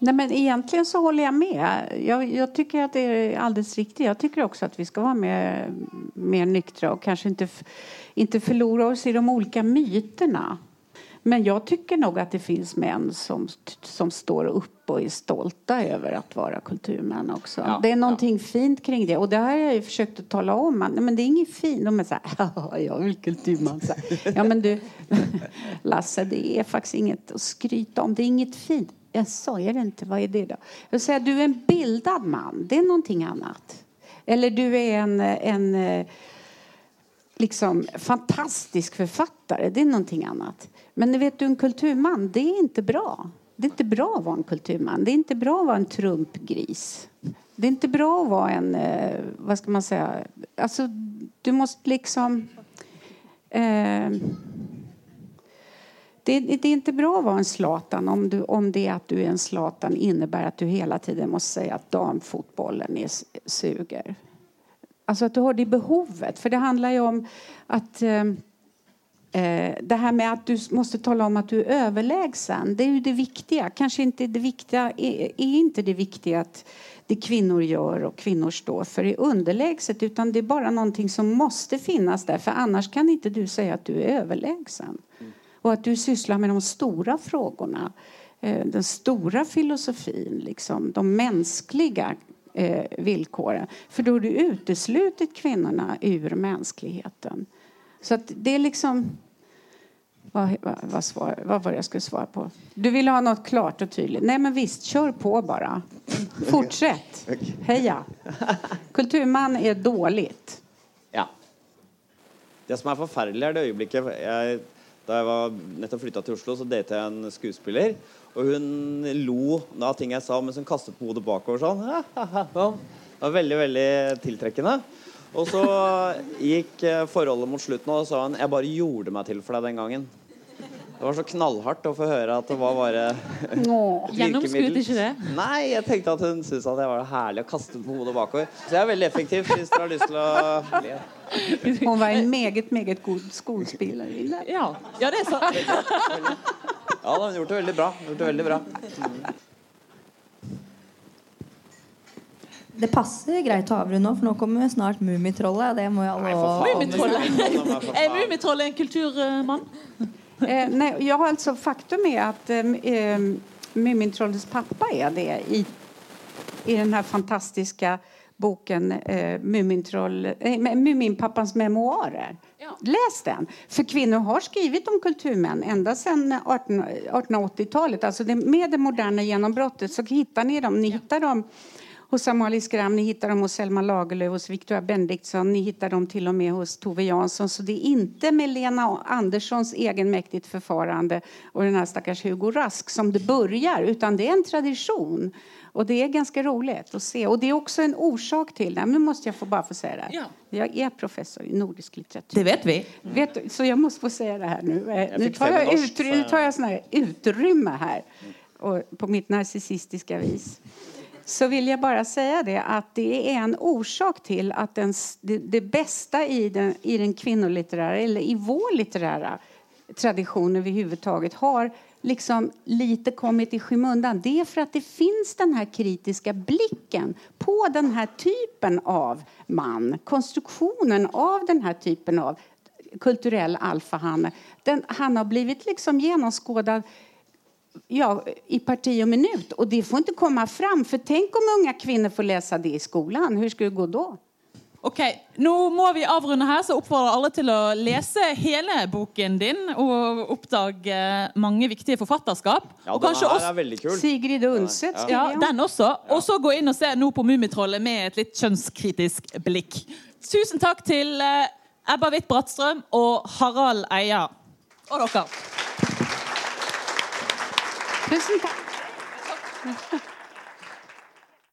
S3: Nej, men egentligen så håller jag med. Jag, jag tycker att det är alldeles riktigt. Jag tycker också att vi ska vara mer, mer nyktra och kanske inte, inte förlora oss i de olika myterna. Men jag tycker nog att det finns män som, som står upp och är stolta över att vara kulturmän också.
S2: Ja,
S3: det är någonting fint kring det. Och det har jag ju försökt att tala om. Men det är inget fint. De är så här, "Ja, jag är kulturman. Här. Ja, men du, Lasse, det är faktiskt inget att skryta om. Det är inget fint. Jag sa, är det inte? Vad är det då? Jag säger, du är en bildad man. Det är någonting annat. Eller du är en, en eh, liksom fantastisk författare. Det är någonting annat. Men vet du, en kulturman, det är inte bra. Det är inte bra att vara en kulturman. Det är inte bra att vara en trumpgris. Det är inte bra att vara en, eh, vad ska man säga, alltså du måste liksom eh, det, det är inte bra att vara en slatan om, du, om det att du är en slatan innebär att du hela tiden måste säga att damfotbollen är, suger. Alltså att du har det behovet. För det handlar ju om att eh, det här med att du måste tala om att du är överlägsen. Det är ju det viktiga. Kanske inte det viktiga är, är inte det viktiga att det kvinnor gör och kvinnor står för är underlägset utan det är bara någonting som måste finnas där för annars kan inte du säga att du är överlägsen. Och att du sysslar med de stora frågorna. Eh, den stora filosofin, liksom, de mänskliga eh, villkoren. För då har du uteslutit kvinnorna ur mänskligheten. Så att det är liksom... Vad, vad, vad, svar, vad var det jag skulle svara på? Du vill ha något klart och tydligt. Nej men visst, kör på bara. Fortsätt. Heja. Kulturman är dåligt.
S2: Ja. Det som er forferdelig, er det øyeblikket jeg, Da jeg var nettopp flytta til Oslo, så datet jeg en skuespiller. Og hun lo av ting jeg sa mens hun kastet på hodet bakover sånn. Det var veldig, veldig tiltrekkende. Og så gikk eh, forholdet mot slutten, og så sa hun 'Jeg bare gjorde meg til for deg den gangen'. Det var så knallhardt å få høre at det var bare
S1: Gjennomskuet
S2: virkemiddel.
S1: ikke det?
S2: Nei, jeg tenkte at hun syntes at det var herlig å kaste på hodet bakover. Så jeg er veldig effektiv hvis dere har lyst til å le.
S3: Hon var en meget, meget god skådespelare.
S1: Ja, ja det er sant.
S2: Ja, da, hun gjort det veldig bra. Gjort det veldig bra.
S4: Det passer greit å avrunde nå, for nå kommer snart Mummitrollet. Det må
S2: faen.
S1: Mummitrollet. Er Mummitrollet en kulturmann?
S3: Eh, nej, ja, alltså, faktum är att eh, eh, Mumintrollets pappa är det i, i den här fantastiska boken eh, Mumintroll, eh, Muminpappans memoarer.
S1: Ja.
S3: Läs den! För kvinnor har skrivit om kulturmän ända sedan 18 1880-talet. Alltså det, med det moderna genombrottet så hittar ni dem. Ni hittar dem hos Amalie Skram, ni hittar dem hos Selma Lagerlöf, hos Victoria Benediktsson, ni hittar dem till och med hos Tove Jansson. Så det är inte med Lena Anderssons egenmäktigt förfarande och den här stackars Hugo Rask som det börjar, utan det är en tradition. Och det är ganska roligt att se. Och det är också en orsak till det. Nu måste jag få bara få säga det här.
S1: Ja.
S3: Jag är professor i nordisk litteratur.
S1: Det vet vi.
S3: Vet du, så jag måste få säga det här nu. Eh, Nu tar jag, utry- nu tar jag sån här utrymme här och på mitt narcissistiska vis. Så vill jag bara säga det att det är en orsak till att den, det, det bästa i den, i den kvinnolitterära, eller i vår litterära tradition överhuvudtaget har liksom lite kommit i skymundan. Det är för att det finns den här kritiska blicken på den här typen av man. Konstruktionen av den här typen av kulturell alfahanne. Den, han har blivit liksom genomskådad ja, i parti och minut. Och det får inte komma fram. För tänk om unga kvinnor får läsa det i skolan. Hur ska det gå då?
S1: Ok, Nå må vi avrunde her, så oppfordrer alle til å lese hele boken din og oppdage mange viktige forfatterskap.
S2: Ja,
S1: og kanskje også
S2: er veldig kul.
S3: Sigrid Undset
S1: ja,
S3: jag.
S1: den også. Og så gå inn og se nå på Mummitrollet med et litt kjønnskritisk blikk. Tusen takk til eh, Ebba Hvitt Brattstrøm og Harald Eia. Og dere.
S3: Tusen tack.